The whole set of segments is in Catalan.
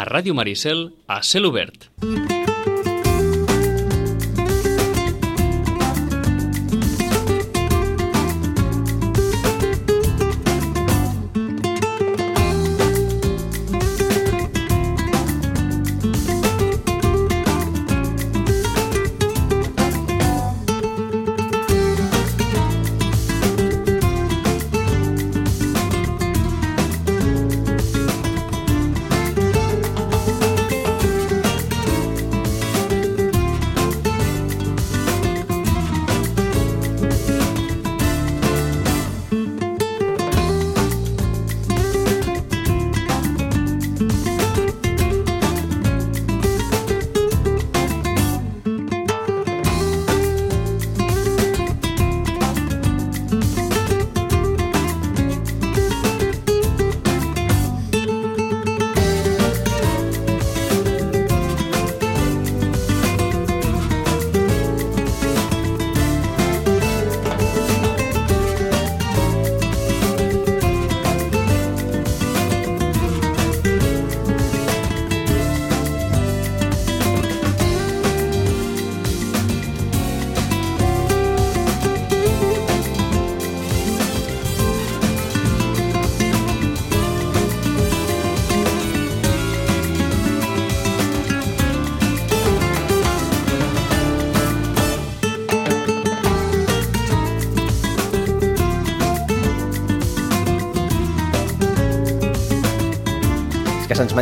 a Ràdio Maricel a cel obert. que se'ns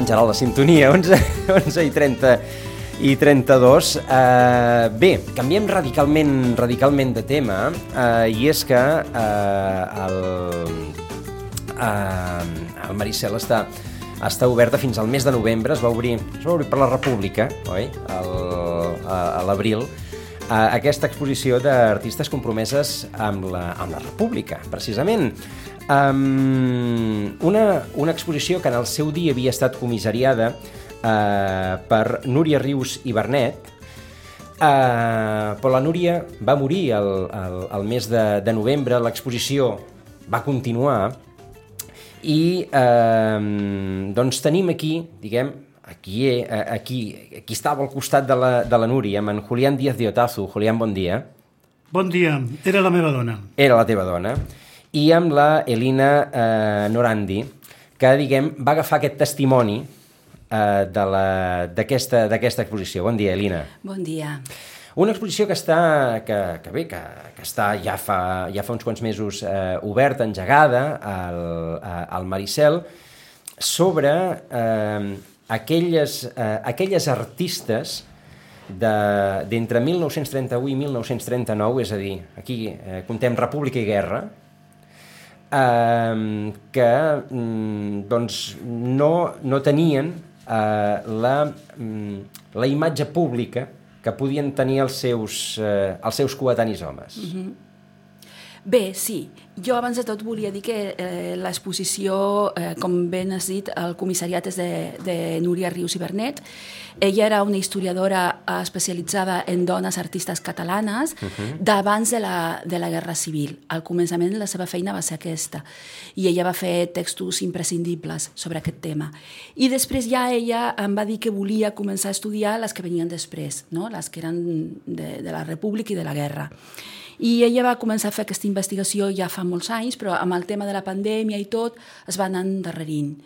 menjarà la sintonia, 11, 11 i 30 i 32. Uh, bé, canviem radicalment radicalment de tema uh, i és que uh, el, uh, el Maricel està, està oberta fins al mes de novembre, es va obrir, es va obrir per la República, oi? El, a, a l'abril, uh, aquesta exposició d'artistes compromeses amb la, amb la República, precisament. Um, una, una exposició que en el seu dia havia estat comissariada uh, per Núria Rius i Bernet, uh, però la Núria va morir el, el, el mes de, de novembre, l'exposició va continuar i eh, doncs tenim aquí, diguem, aquí, eh, aquí, aquí estava al costat de la, de la Núria, amb en Julián Díaz de Otazu. Julián, bon dia. Bon dia, era la meva dona. Era la teva dona i amb la Elina eh, Norandi, que, diguem, va agafar aquest testimoni eh, d'aquesta exposició. Bon dia, Elina. Bon dia. Una exposició que està, que, que bé, que, que està ja fa, ja fa uns quants mesos eh, oberta, engegada al, al Maricel, sobre eh, aquelles, eh, aquelles artistes d'entre de, 1931 i 1939, és a dir, aquí eh, contem República i Guerra, eh, que mm, doncs no, no tenien eh, la, mm, la imatge pública que podien tenir els seus, eh, els seus coetanis homes. Mm -hmm. Bé, sí. Jo abans de tot volia dir que eh, l'exposició, eh, com ben has dit, el comissariat és de, de Núria Rius i Bernet. Ella era una historiadora especialitzada en dones artistes catalanes uh -huh. d'abans de, la, de la Guerra Civil. Al començament la seva feina va ser aquesta i ella va fer textos imprescindibles sobre aquest tema. I després ja ella em va dir que volia començar a estudiar les que venien després, no? les que eren de, de la República i de la Guerra. I ella va començar a fer aquesta investigació ja fa molts anys, però amb el tema de la pandèmia i tot es va anar endarrerint.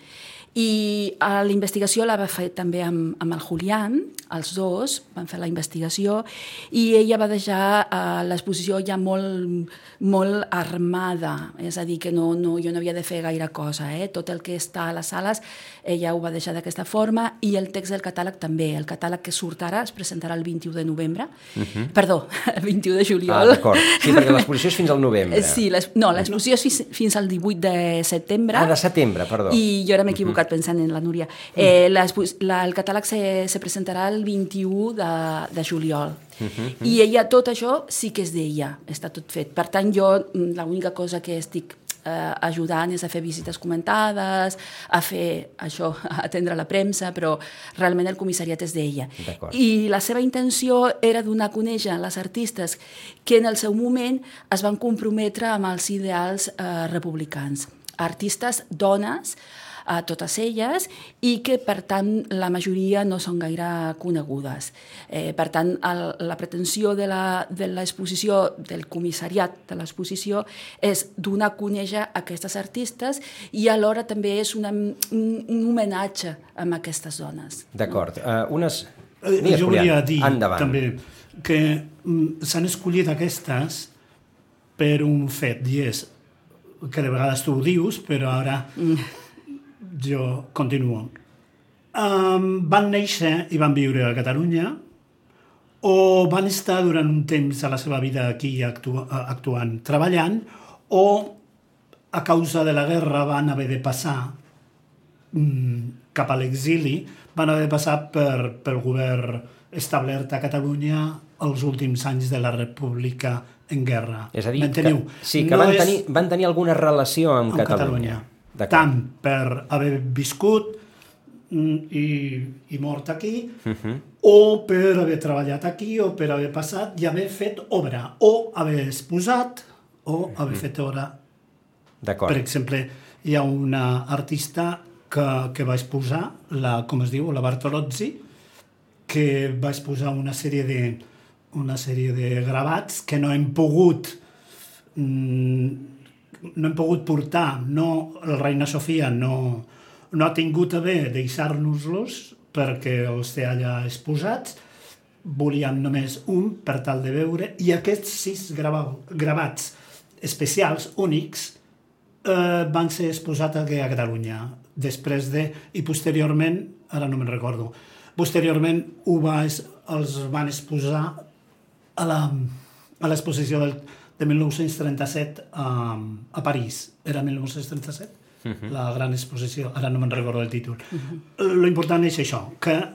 I a la investigació la va fer també amb, amb el Julián, els dos van fer la investigació, i ella va deixar uh, l'exposició ja molt, molt armada, és a dir, que no, no, jo no havia de fer gaire cosa. Eh? Tot el que està a les sales ella ho va deixar d'aquesta forma, i el text del catàleg també. El catàleg que surt ara es presentarà el 21 de novembre, uh mhm. -huh. perdó, el 21 de juliol. Ah, d'acord. Sí, perquè l'exposició és fins al novembre. Sí, no, l'exposició és fins, fins al 18 de setembre. Ah, de setembre, perdó. I jo ara m'he equivocat uh -huh. Pensant en la Núria. Eh, la, la, el catàleg se, se presentarà el 21 de, de juliol. Uh -huh. I ella, tot això sí que és d'ella, està tot fet. Per tant, jo mm, l'única cosa que estic eh, ajudant és a fer visites comentades, a fer això, a atendre la premsa, però realment el comissariat és d'ella. I la seva intenció era donar a conèixer les artistes que en el seu moment es van comprometre amb els ideals eh, republicans. Artistes, dones, a totes elles i que, per tant, la majoria no són gaire conegudes. Eh, per tant, el, la pretensió de l'exposició, del comissariat de l'exposició, és donar a conèixer aquestes artistes i alhora també és una, un, un homenatge a aquestes dones. D'acord. Uh, unes... Eh, jo volia dir Endavant. també que mm, s'han escollit aquestes per un fet, i és que de vegades tu ho dius, però ara jo continuo. Um, van néixer i van viure a Catalunya o van estar durant un temps a la seva vida aquí actu actuant, treballant, o a causa de la guerra van haver de passar mm, cap a l'exili, van haver de passar per, pel govern establert a Catalunya els últims anys de la República en guerra. És a dir, que, sí, que No van, és- tenir, van tenir alguna relació amb, amb Catalunya. Catalunya. Tant per haver viscut mm, i, i mort aquí, Uh -huh. o per haver treballat aquí, o per haver passat i haver fet obra, o haver exposat, o haver fet obra. D'acord. Per exemple, hi ha una artista que, que va exposar, la, com es diu, la Bartolozzi, que va exposar una sèrie de, una sèrie de gravats que no hem pogut mm, no hem pogut portar, no, el Reina Sofia no, no ha tingut a bé deixar-nos-los perquè els té allà exposats, volíem només un per tal de veure, i aquests sis grava, gravats especials, únics, eh, van ser exposats aquí a Catalunya, després de, i posteriorment, ara no me'n recordo, posteriorment ho va, els van exposar a la, a l'exposició del, de 1937 a, a París. Era 1937? Uh -huh. La gran exposició, ara no me'n recordo el títol. Uh -huh. Lo important és això, que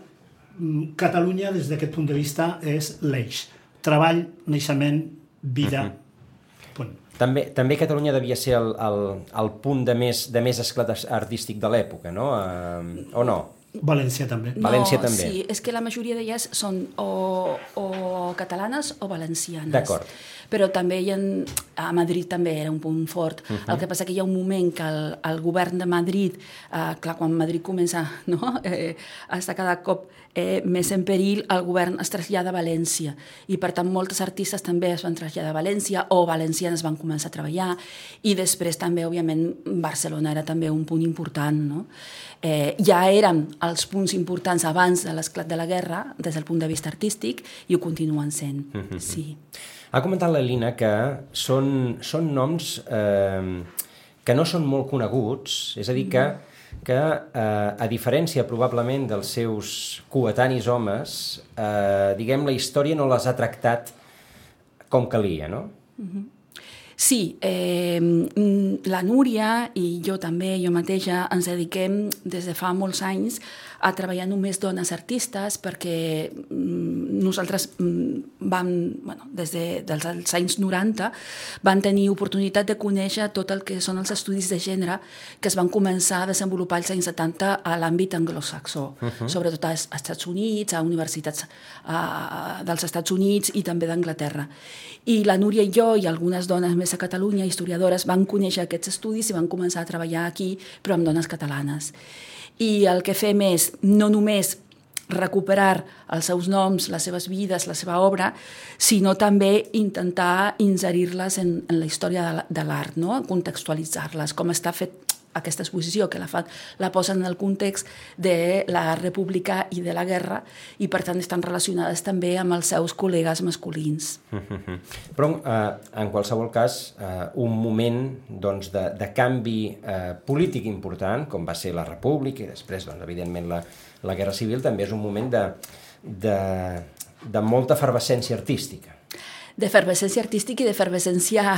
mm, Catalunya, des d'aquest punt de vista, és l'eix. Treball, naixement, vida, uh -huh. punt. També, també Catalunya devia ser el, el, el punt de més, de més esclat artístic de l'època, no? Uh, o no? València també. València no, també. Sí, és que la majoria d'elles són o, o catalanes o valencianes. D'acord. Però també hi ha, a Madrid també era un punt fort. Uh -huh. El que passa que hi ha un moment que el, el govern de Madrid, eh, clar, quan Madrid comença no? eh, a estar cada cop eh, més en perill, el govern es trasllada a València. I per tant moltes artistes també es van traslladar a València o valencianes van començar a treballar i després també, òbviament, Barcelona era també un punt important, no? eh, ja eren els punts importants abans de l'esclat de la guerra des del punt de vista artístic i ho continuen sent, mm -hmm. sí. Ha comentat l'Elina que són, són noms eh, que no són molt coneguts, és a dir, que, que eh, a diferència probablement dels seus coetanis homes, eh, diguem, la història no les ha tractat com calia, no? Sí, eh, mm, la Núria i jo també, jo mateixa, ens dediquem des de fa molts anys a treballar només dones artistes perquè mm, nosaltres mm, vam, bueno, des de, dels els anys 90 van tenir oportunitat de conèixer tot el que són els estudis de gènere que es van començar a desenvolupar als anys 70 a l'àmbit anglosaxó, uh -huh. sobretot als Estats Units, a universitats uh, dels Estats Units i també d'Anglaterra. I la Núria i jo i algunes dones més a Catalunya, historiadores, van conèixer aquests estudis i van començar a treballar aquí, però amb dones catalanes. I el que fem és no només recuperar els seus noms, les seves vides, la seva obra, sinó també intentar inserir-les en, en la història de l'art, no? contextualitzar-les, com està fet aquesta exposició, que la, fa, la posen en el context de la república i de la guerra, i per tant estan relacionades també amb els seus col·legues masculins. Però, eh, en qualsevol cas, eh, un moment doncs, de, de canvi eh, polític important, com va ser la república i després, doncs, evidentment, la, la guerra civil, també és un moment de, de, de molta efervescència artística. D'efervescència artística i d'efervescència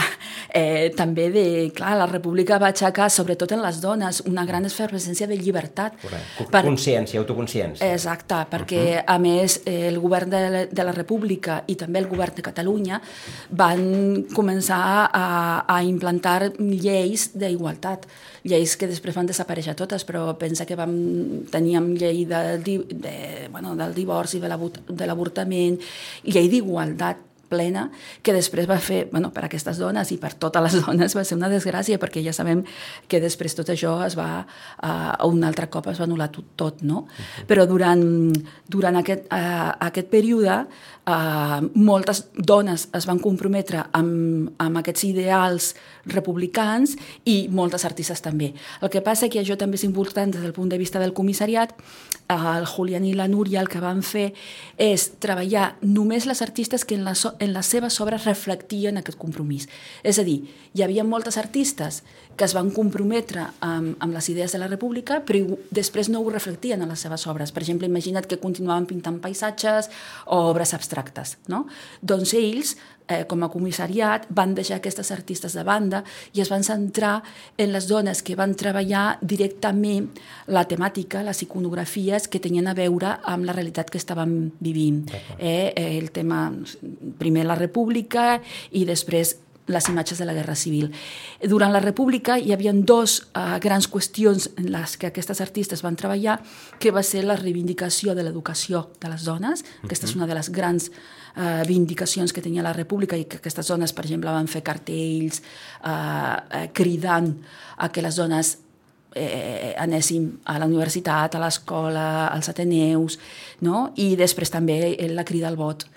eh, també de... Clar, la república va aixecar, sobretot en les dones, una gran efervescència de llibertat. Correcte. Consciència, autoconsciència. Exacte, perquè uh -huh. a més eh, el govern de la, de la república i també el govern de Catalunya van començar a, a implantar lleis d'igualtat lleis que després van desaparèixer totes, però pensa que vam, teníem llei de, de, bueno, del divorci, de l'avortament, llei d'igualtat, plena, que després va fer, bueno, per aquestes dones i per totes les dones va ser una desgràcia, perquè ja sabem que després tot això es va, uh, un altre cop es va anul·lar tot, tot no? Uh -huh. Però durant, durant aquest, uh, aquest període uh, moltes dones es van comprometre amb, amb aquests ideals republicans i moltes artistes també. El que passa que això també és important des del punt de vista del comissariat, el Julián i la Núria el que van fer és treballar només les artistes que en, la, en les seves obres reflectien aquest compromís. És a dir, hi havia moltes artistes que es van comprometre amb, amb les idees de la república, però després no ho reflectien a les seves obres. Per exemple, imagina't que continuaven pintant paisatges o obres abstractes. No? Doncs ells eh, com a comissariat van deixar aquestes artistes de banda i es van centrar en les dones que van treballar directament la temàtica, les iconografies que tenien a veure amb la realitat que estaven vivint. Eh, el tema, primer la república i després les imatges de la Guerra Civil. Durant la República hi havia dos uh, grans qüestions en les que aquestes artistes van treballar, que va ser la reivindicació de l'educació de les dones, aquesta és una de les grans uh, vindicacions que tenia la República i que aquestes dones, per exemple, van fer cartells uh, uh, cridant a que les dones eh, anéssim a la universitat, a l'escola, als Ateneus, no? i després també la crida al vot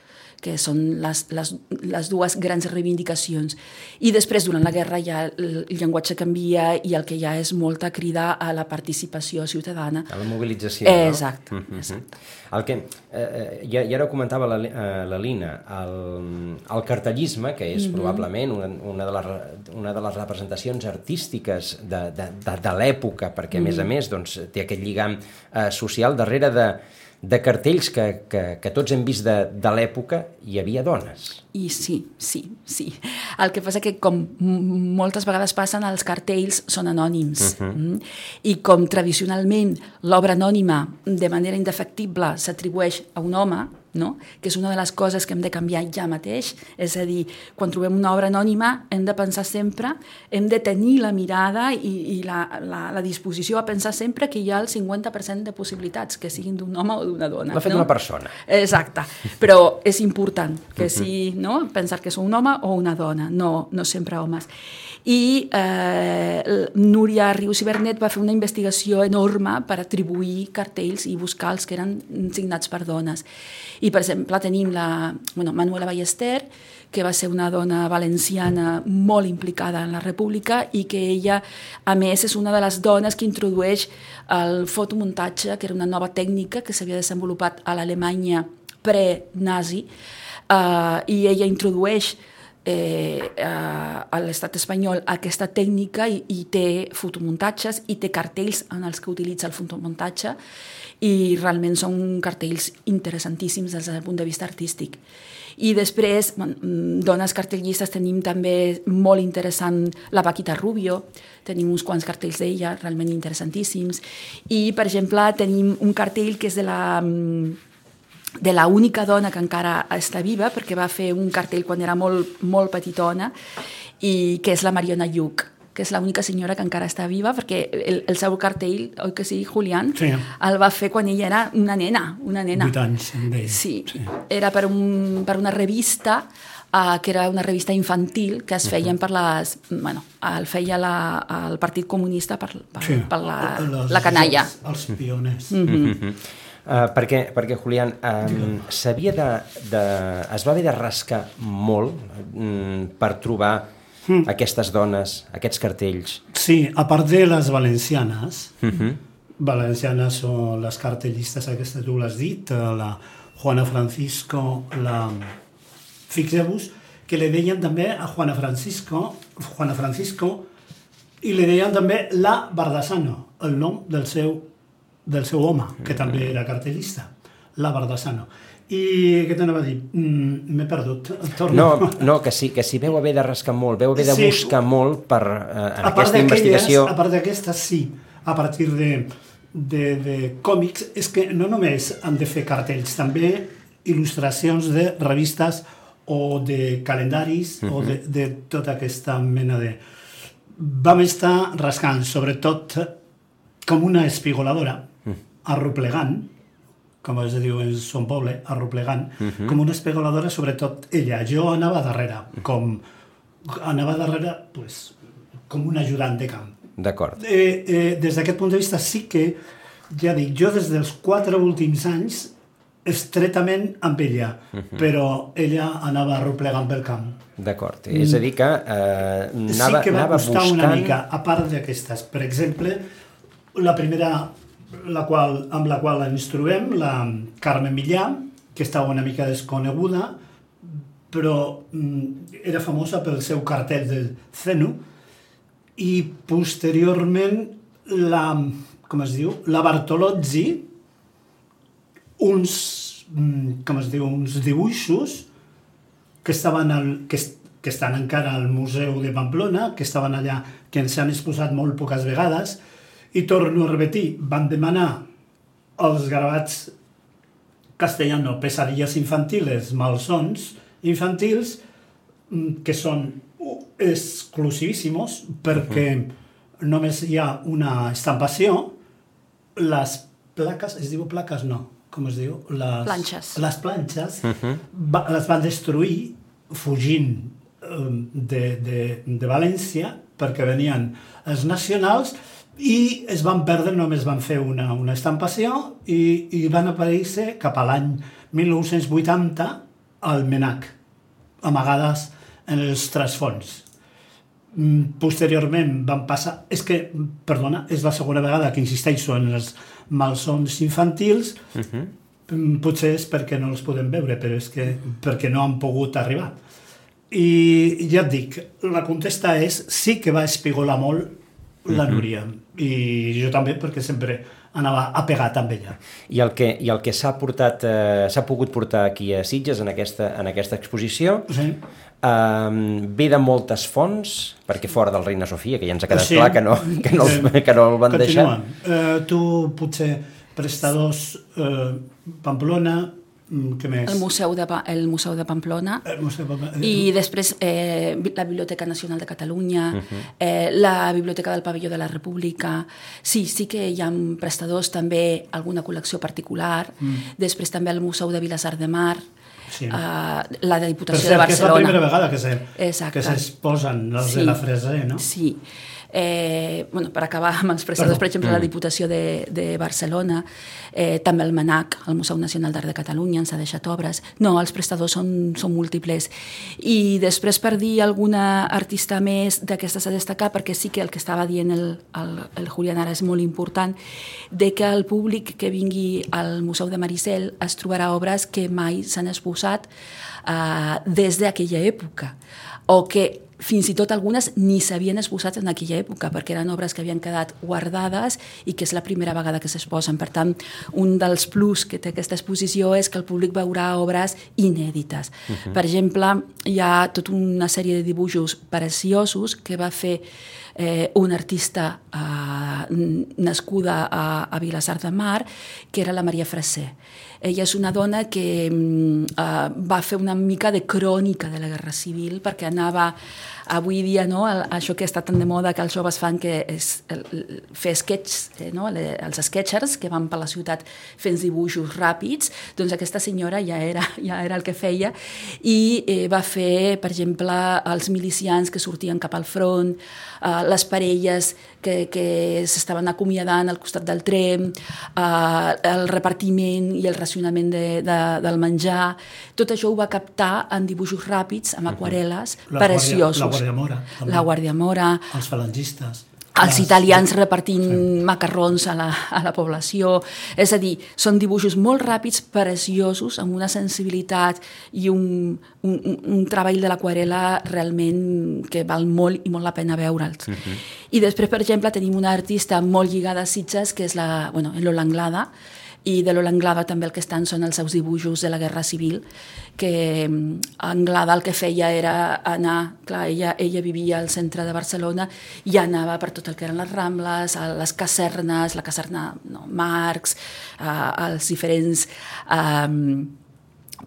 que són les, les, les dues grans reivindicacions. I després, durant la guerra, ja el, llenguatge canvia i el que ja és molta crida a la participació ciutadana. A la mobilització, eh, exacte, no? exacte. El que, eh, ja, ja ho comentava la, eh, la Lina, el, el cartellisme, que és mm -hmm. probablement una, una, de les, una de les representacions artístiques de, de, de, de l'època, perquè, a més a més, doncs, té aquest lligam eh, social darrere de de cartells que, que, que tots hem vist de, de l'època, hi havia dones. I sí, sí, sí. El que passa que, com moltes vegades passen, els cartells són anònims. Uh -huh. mm? I com tradicionalment l'obra anònima, de manera indefectible, s'atribueix a un home, no? que és una de les coses que hem de canviar ja mateix, és a dir, quan trobem una obra anònima hem de pensar sempre, hem de tenir la mirada i, i la, la, la disposició a pensar sempre que hi ha el 50% de possibilitats, que siguin d'un home o d'una dona. L'ha fet no? una persona. Exacte, però és important que sigui, no? pensar que és un home o una dona, no, no sempre homes i eh, Núria Rius i Bernet va fer una investigació enorme per atribuir cartells i buscar els que eren signats per dones. I, per exemple, tenim la bueno, Manuela Ballester, que va ser una dona valenciana molt implicada en la República i que ella, a més, és una de les dones que introdueix el fotomuntatge, que era una nova tècnica que s'havia desenvolupat a l'Alemanya pre-nazi, eh, i ella introdueix eh, a l'estat espanyol aquesta tècnica i, i té fotomuntatges i té cartells en els que utilitza el fotomuntatge i realment són cartells interessantíssims des del punt de vista artístic. I després, mm, dones cartellistes, tenim també molt interessant la Paquita Rubio, tenim uns quants cartells d'ella realment interessantíssims, i, per exemple, tenim un cartell que és de la mm, de la única dona que encara està viva, perquè va fer un cartell quan era molt, molt petitona, i que és la Mariona Lluc que és l'única senyora que encara està viva, perquè el, el seu cartell, oi que sí, Julián, sí. el va fer quan ella era una nena, una nena. 8 anys, Sí, sí. era per, un, per una revista uh, que era una revista infantil que es feien per les... Bueno, el feia la, el Partit Comunista per, per, sí. per la, les, la canalla. Els, els pioners. Mm -hmm. Uh, perquè, perquè Julián, um, s'havia de, de, es va haver de rascar molt um, per trobar mm. aquestes dones, aquests cartells. Sí, a part de les valencianes, Uh -huh. valencianes són les cartellistes aquestes tu l'has dit, la Juana Francisco, la... Fixeu-vos que li deien també a Juana Francisco, Juana Francisco, i li deien també la Bardasano, el nom del seu, del seu home, que també era cartellista, la Bardasano. I què t'anava a dir? Mm, M'he perdut. Torno. No, no que, sí, que si veu haver de rascar molt, veu haver de Sí. buscar molt per, eh, en aquesta investigació... A part d'aquestes, sí. A partir de, de, de còmics, és que no només han de fer cartells, també il·lustracions de revistes o de calendaris o de, de tota aquesta mena de... Vam estar rascant, sobretot com una espigoladora, arroplegant com es diu en son poble, arroplegant, uh -huh. com una espegoladora, sobretot ella. Jo anava darrere, com anava darrere, pues, com un ajudant de camp. D'acord. Eh, eh, des d'aquest punt de vista sí que, ja dic, jo des dels quatre últims anys estretament amb ella, uh -huh. però ella anava arroplegant pel camp. D'acord, és a dir que eh, anava, sí que va anava costar buscant... una mica, a part d'aquestes. Per exemple, la primera la qual, amb la qual ens trobem, la Carmen Millà, que estava una mica desconeguda, però mm, era famosa pel seu cartell del Zenu, i posteriorment la, com es diu, la Bartolozzi, uns, mm, com es diu, uns dibuixos que estaven al, que, que estan encara al Museu de Pamplona, que estaven allà, que ens han exposat molt poques vegades, i torno a repetir, van demanar els gravats castellano, pesadilles infantiles, malsons infantils, mm, que són exclusivíssimos perquè uh -huh. només hi ha una estampació, les plaques, es diu plaques? No, com es diu? Les planxes. Les planxes uh -huh. va, les van destruir fugint um, de, de, de València perquè venien els nacionals i es van perdre, només van fer una, una estampació i, i van aparèixer cap a l'any 1980 al Menac, amagades en els trasfons. Mm, Posteriorment van passar... És que, perdona, és la segona vegada que insisteixo en els malsons infantils, uh -huh. potser és perquè no els podem veure, però és que perquè no han pogut arribar. I ja et dic, la contesta és sí que va espigolar molt la Núria, uh -huh. I jo també perquè sempre anava apegat amb ella. I el que, i el que s'ha portat eh, s'ha pogut portar aquí a Sitges en aquesta, en aquesta exposició Sí. eh, ve de moltes fonts perquè fora del Reina Sofia, que ja ens ha quedat Sí. clar que no, que no, els, que no el van deixar. Eh, tu potser prestadors eh, Pamplona, què més? El Museu de, el Museu de Pamplona, Eh, Museu de Pamplona. i després eh, la Biblioteca Nacional de Catalunya, uh -huh. eh, la Biblioteca del Pavelló de la República. Sí, sí que hi ha prestadors, també alguna col·lecció particular. Mm. Després també el Museu de Vilassar de Mar, Sí. eh, la Per Diputació cert, de que és la Barcelona. primera vegada que se, Exacte. que s'exposen els de la Freser, no? Sí. Eh, bueno, per acabar amb els prestadors, Perdó. per exemple, la Diputació de, de Barcelona, eh, també el MANAC, el Museu Nacional d'Art de Catalunya, ens ha deixat obres. No, els prestadors són, són múltiples. I després, per dir alguna artista més d'aquestes a destacar, perquè sí que el que estava dient el, el, el Julián ara és molt important, de que el públic que vingui al Museu de Maricel es trobarà obres que mai s'han exposat eh, des d'aquella època o que fins i tot algunes ni s'havien exposat en aquella època perquè eren obres que havien quedat guardades i que és la primera vegada que s'exposen. Per tant, un dels plus que té aquesta exposició és que el públic veurà obres inèdites. Uh -huh. Per exemple, hi ha tota una sèrie de dibuixos preciosos que va fer eh, una artista eh, nascuda a, a Vilassar de Mar, que era la Maria Freser. Ella és una dona que mm, eh, va fer una mica de crònica de la Guerra Civil perquè anava avui dia no, el, això que està tan de moda que els joves fan que és el, fer sketches, eh, no? Le, els sketchers que van per la ciutat fent dibuixos ràpids, doncs aquesta senyora ja era, ja era el que feia i eh, va fer, per exemple, els milicians que sortien cap al front, eh, les parelles que, que s'estaven acomiadant al costat del tren, eh, el repartiment i el racionament de, de, del menjar, tot això ho va captar en dibuixos ràpids, amb aquarel·les, La preciosos. Guàrdia- la Guàrdia Mora, també. La Guàrdia Mora, Els falangistes. els italians repartint macarrons a la, a la població. És a dir, són dibuixos molt ràpids, preciosos, amb una sensibilitat i un, un, un- treball de l'aquarela realment que val molt i molt la pena veure'ls. I després, per exemple, tenim una artista molt lligada a Sitges, que és la, bueno, Lola Anglada, i de Lola Anglada també el que estan són els seus dibuixos de la Guerra Civil, que mm, Anglada el que feia era anar, clar, ella, ella vivia al centre de Barcelona i anava per tot el que eren les Rambles, a les casernes, la caserna no, Marx, a, als diferents um,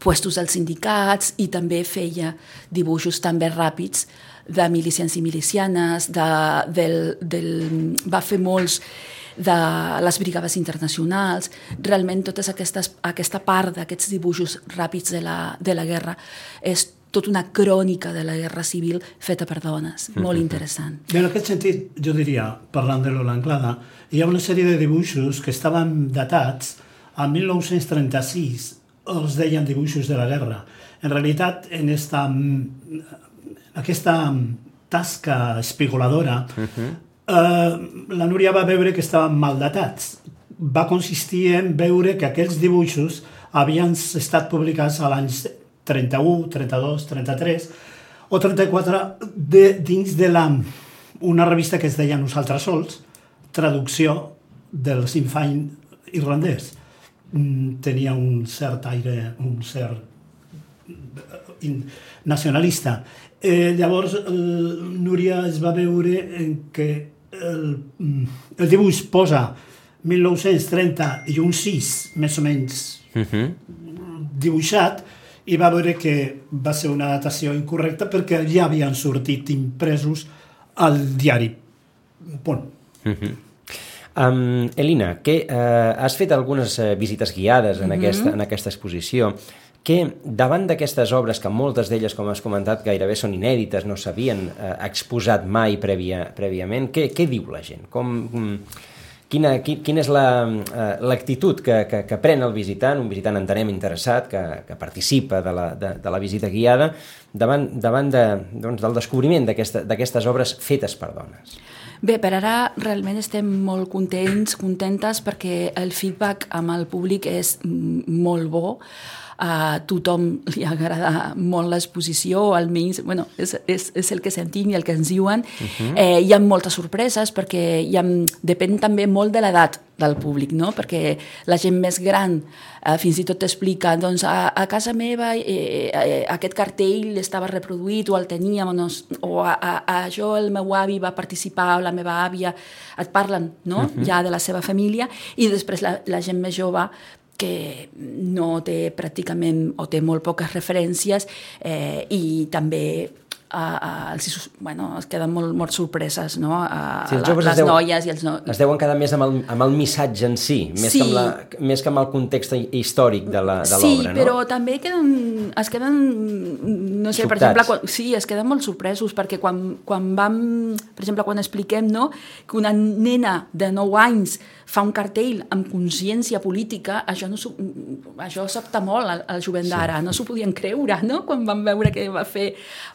puestos dels sindicats i també feia dibuixos també ràpids de milicians i milicianes, de, del, del, va fer molts de les brigades internacionals, realment totes aquestes, aquesta part d'aquests dibuixos ràpids de la, de la guerra és tota una crònica de la guerra civil feta per dones, molt interessant. I en aquest sentit, jo diria, parlant de Lola Anglada, hi ha una sèrie de dibuixos que estaven datats a 1936, els deien dibuixos de la guerra. En realitat, en esta, aquesta tasca especuladora, uh -huh. Eh, la Núria va veure que estaven mal datats. Va consistir en veure que aquells dibuixos havien estat publicats a l'any 31, 32, 33 o 34 de, dins de la, una revista que es deia Nosaltres Sols, traducció del Sinn Féin irlandès. Mm, tenia un cert aire, un cert eh, nacionalista. Eh, llavors, el, Núria es va veure que el, mm, el dibuix posa 1930 i un 6, més o menys, uh mhm. -huh. dibuixat, i va veure que va ser una datació incorrecta perquè ja havien sortit impresos al diari. Punt. Mm -hmm. um, Elina, que uh, has fet algunes uh, visites guiades en, mm -hmm. aquesta, en aquesta exposició que davant d'aquestes obres, que moltes d'elles, com has comentat, gairebé són inèdites, no s'havien eh, exposat mai prèvia, prèviament, què, què diu la gent? Com, mm, Quina, quina és l'actitud la, que, que, que pren el visitant, un visitant entenem interessat, que, que participa de la, de, de la visita guiada, davant, davant de, doncs, del descobriment d'aquestes obres fetes per dones? Bé, per ara realment estem molt contents, contentes, perquè el feedback amb el públic és molt bo a tothom li agrada molt l'exposició, almenys bueno, és, és, és el que sentim i el que ens diuen. Uh -huh. eh, hi ha moltes sorpreses perquè hi ha, depèn també molt de l'edat del públic, no? perquè la gent més gran eh, fins i tot t'explica doncs a, a casa meva eh, eh, aquest cartell estava reproduït o el teníem o, no, o a, a, a jo el meu avi va participar o la meva àvia et parlen no? uh -huh. ja de la seva família i després la, la gent més jove que no té pràcticament o té molt poques referències eh, i també a, a, els, bueno, es queden molt, molt sorpreses, no? A, sí, a, les deuen, noies i els no... Es deuen quedar més amb el, amb el missatge en si, més, sí. que amb la, més que amb el context històric de l'obra, sí, no? Però també queden, es queden, no sé, Sobtats. per exemple, quan, sí, es queden molt sorpresos, perquè quan, quan vam, per exemple, quan expliquem, no?, que una nena de 9 anys fa un cartell amb consciència política, això, no, això sobta molt al, al jovent d'ara, sí. no s'ho podien creure, no?, quan van veure que va fer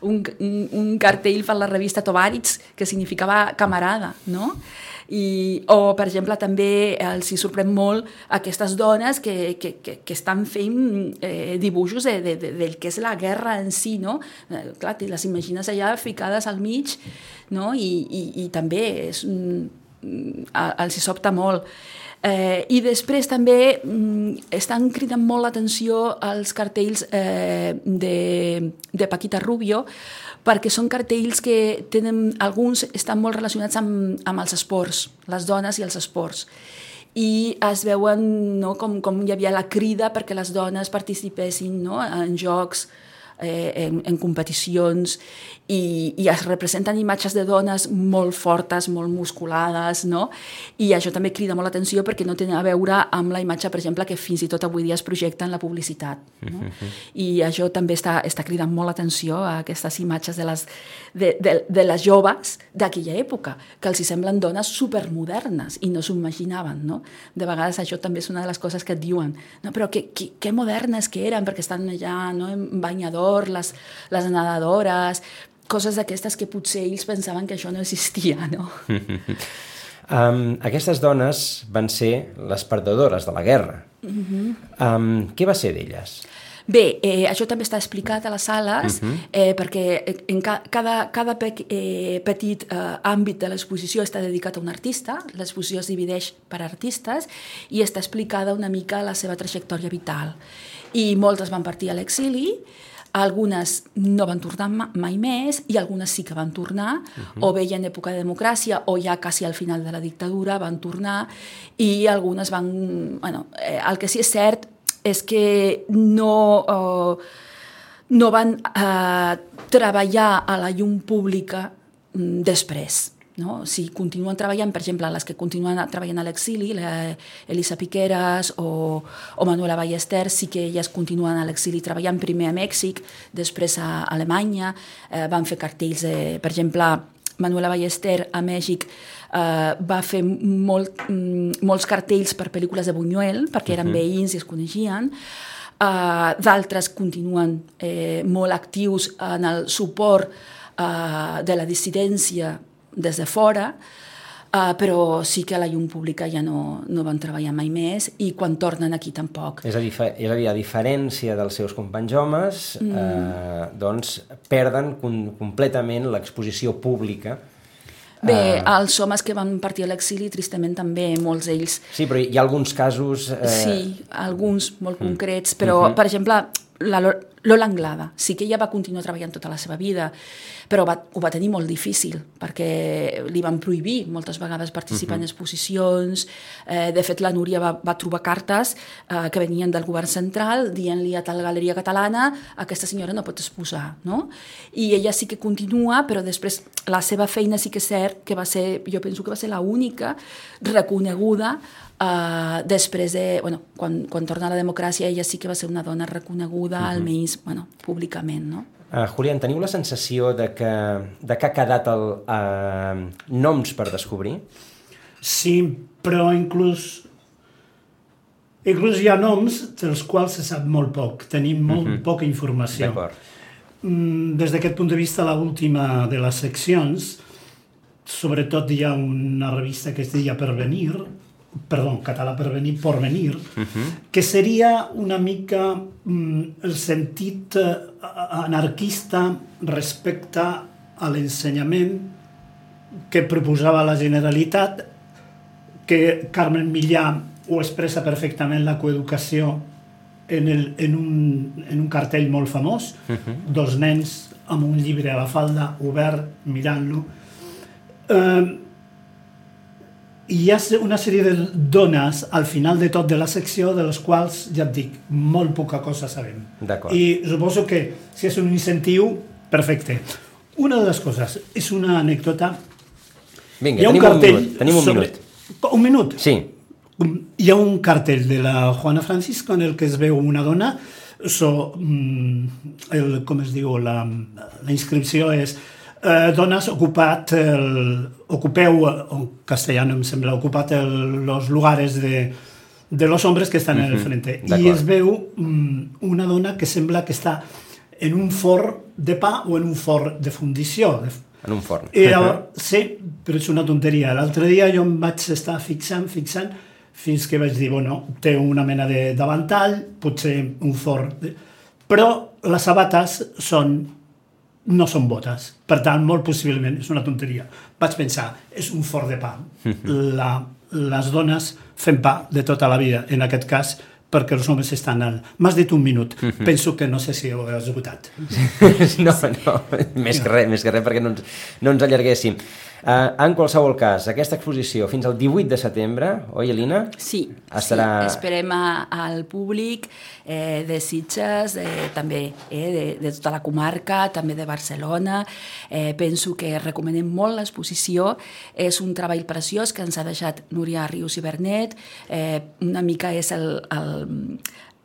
un, un, un cartell per la revista Tovarits que significava camarada, no? I, o, per exemple, també els hi sorprèn molt aquestes dones que, que, que, que estan fent eh, dibuixos de, de, de, del que és la guerra en si, no? Eh, clar, les imagines allà ficades al mig, no? I, i, i també és, mm, els hi sobta molt. Eh, I després també mm, estan cridant molt l'atenció als cartells eh, de, de Paquita Rubio, perquè són cartells que tenen, alguns estan molt relacionats amb, amb els esports, les dones i els esports i es veuen no, com, com hi havia la crida perquè les dones participessin no, en jocs eh, en, en competicions i, i es representen imatges de dones molt fortes, molt musculades, no? I això també crida molt l'atenció perquè no té a veure amb la imatge, per exemple, que fins i tot avui dia es projecta en la publicitat. No? I això també està, està cridant molt l'atenció a aquestes imatges de les, de, de, de les joves d'aquella època, que els hi semblen dones supermodernes i no s'ho imaginaven, no? De vegades això també és una de les coses que et diuen, no, però que, que, que modernes que eren, perquè estan allà no, en banyador, les, les nedadores, coses d'aquestes que potser ells pensaven que això no existia, no? um, aquestes dones van ser les perdedores de la guerra. Uh -huh. um, què va ser d'elles? Bé, eh, això també està explicat a les sales, uh -huh. eh, perquè en ca cada, cada pe eh, petit eh, àmbit de l'exposició està dedicat a un artista, l'exposició es divideix per artistes i està explicada una mica la seva trajectòria vital. I moltes van partir a l'exili, algunes no van tornar mai més i algunes sí que van tornar, uh -huh. o bé ja en època de democràcia o ja quasi al final de la dictadura van tornar. I algunes van... Bueno, eh, el que sí és cert és que no, eh, no van eh, treballar a la llum pública mm, després no? si continuen treballant, per exemple, les que continuen treballant a l'exili, Elisa Piqueras o, o Manuela Ballester, sí que elles continuen a l'exili treballant primer a Mèxic, després a Alemanya, eh, van fer cartells, eh, per exemple, Manuela Ballester a Mèxic eh, va fer molt, mm, molts cartells per pel·lícules de Buñuel, perquè eren uh -huh. veïns i es coneixien, Uh, D'altres continuen eh, molt actius en el suport uh, de la dissidència des de fora, uh, però sí que a la llum pública ja no, no van treballar mai més i quan tornen aquí tampoc. És a dir, és a, dir a diferència dels seus companys homes, mm. eh, doncs perden com, completament l'exposició pública Bé, uh... els homes que van partir a l'exili, tristament també, molts d'ells... Sí, però hi ha alguns casos... Eh... Sí, alguns molt mm. concrets, però, uh -huh. per exemple, la Lola Anglada, sí que ella va continuar treballant tota la seva vida, però va, ho va tenir molt difícil, perquè li van prohibir moltes vegades participar uh -huh. en exposicions. Eh, de fet, la Núria va, va trobar cartes eh, que venien del govern central dient-li a tal galeria catalana aquesta senyora no pot exposar, no? I ella sí que continua, però després la seva feina sí que és cert que va ser, jo penso que va ser la única reconeguda Uh, després de, bueno, quan, quan torna a la democràcia, ella sí que va ser una dona reconeguda, uh -huh. almenys, bueno, públicament, no? Uh, Julián, teniu la sensació de que, de que ha quedat el, uh, noms per descobrir? Sí, però inclús inclús hi ha noms dels quals se sap molt poc, tenim molt uh -huh. poca informació. D'acord. Mm, des d'aquest punt de vista, la última de les seccions, sobretot hi ha una revista que es deia Pervenir, perdó, català per venir, por venir, uh -huh. que seria una mica mm, el sentit eh, anarquista respecte a l'ensenyament que proposava la Generalitat, que Carmen Millà ho expressa perfectament la coeducació en, el, en, un, en un cartell molt famós, uh -huh. dos nens amb un llibre a la falda obert mirant-lo. Eh, hi ha una sèrie de dones al final de tot de la secció de les quals, ja et dic, molt poca cosa sabem. I suposo que si és un incentiu, perfecte. Una de les coses, és una anècdota... Vinga, tenim un, cartell un minut. Tenim un sobre... minut. Un minut? Sí. Hi ha un cartell de la Juana Francisco en el que es veu una dona, so, mm, el, com es diu, la, la inscripció és eh, dones ocupat el, ocupeu, en castellà em sembla, ocupat el, los lugares de, de los hombres que estan uh -huh. en el frente. I es veu um, una dona que sembla que està en un forn de pa o en un forn de fundició. En un forn. I llavors, sí, però és una tonteria. L'altre dia jo em vaig estar fixant, fixant, fins que vaig dir, bueno, té una mena de davantall, potser un forn... De... Però les sabates són no són botes. Per tant, molt possiblement és una tonteria. Vaig pensar, és un fort de pa. La, les dones fem pa de tota la vida, en aquest cas perquè els homes estan al... M'has dit un minut. Penso que no sé si ho has esgotat. no, no, més que res, més que res perquè no ens, no ens allarguéssim. Uh, en qualsevol cas, aquesta exposició fins al 18 de setembre, oi, Elina? Sí, Estarà... sí. esperem a, al públic eh, de Sitges, eh, també eh, de, de tota la comarca, també de Barcelona. Eh, penso que recomanem molt l'exposició. És un treball preciós que ens ha deixat Núria Rius i Bernet. Eh, una mica és el, el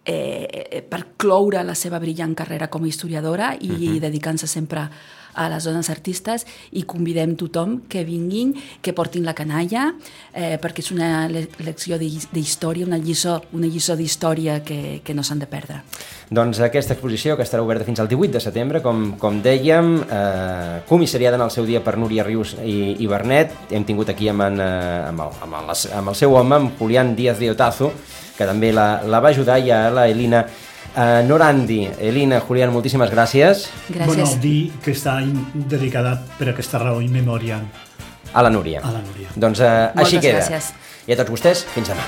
eh, per cloure la seva brillant carrera com a historiadora i uh -huh. dedicant-se sempre a a les dones artistes i convidem tothom que vinguin, que portin la canalla, eh, perquè és una lecció d'història, una lliçó, una lliçó d'història que, que no s'han de perdre. Doncs aquesta exposició, que estarà oberta fins al 18 de setembre, com, com dèiem, eh, comissariada en el seu dia per Núria Rius i, i Bernet, hem tingut aquí amb, en, eh, amb, el, amb, el, amb el seu home, amb Julián Díaz de Otazo, que també la, la va ajudar, i a la Elina Uh, Norandi, Elina, Julián, moltíssimes gràcies. Gràcies. Bueno, dir que està dedicada per aquesta raó in memòria a la Núria. A la Núria. Doncs uh, així queda. Gràcies. I a tots vostès, fins demà.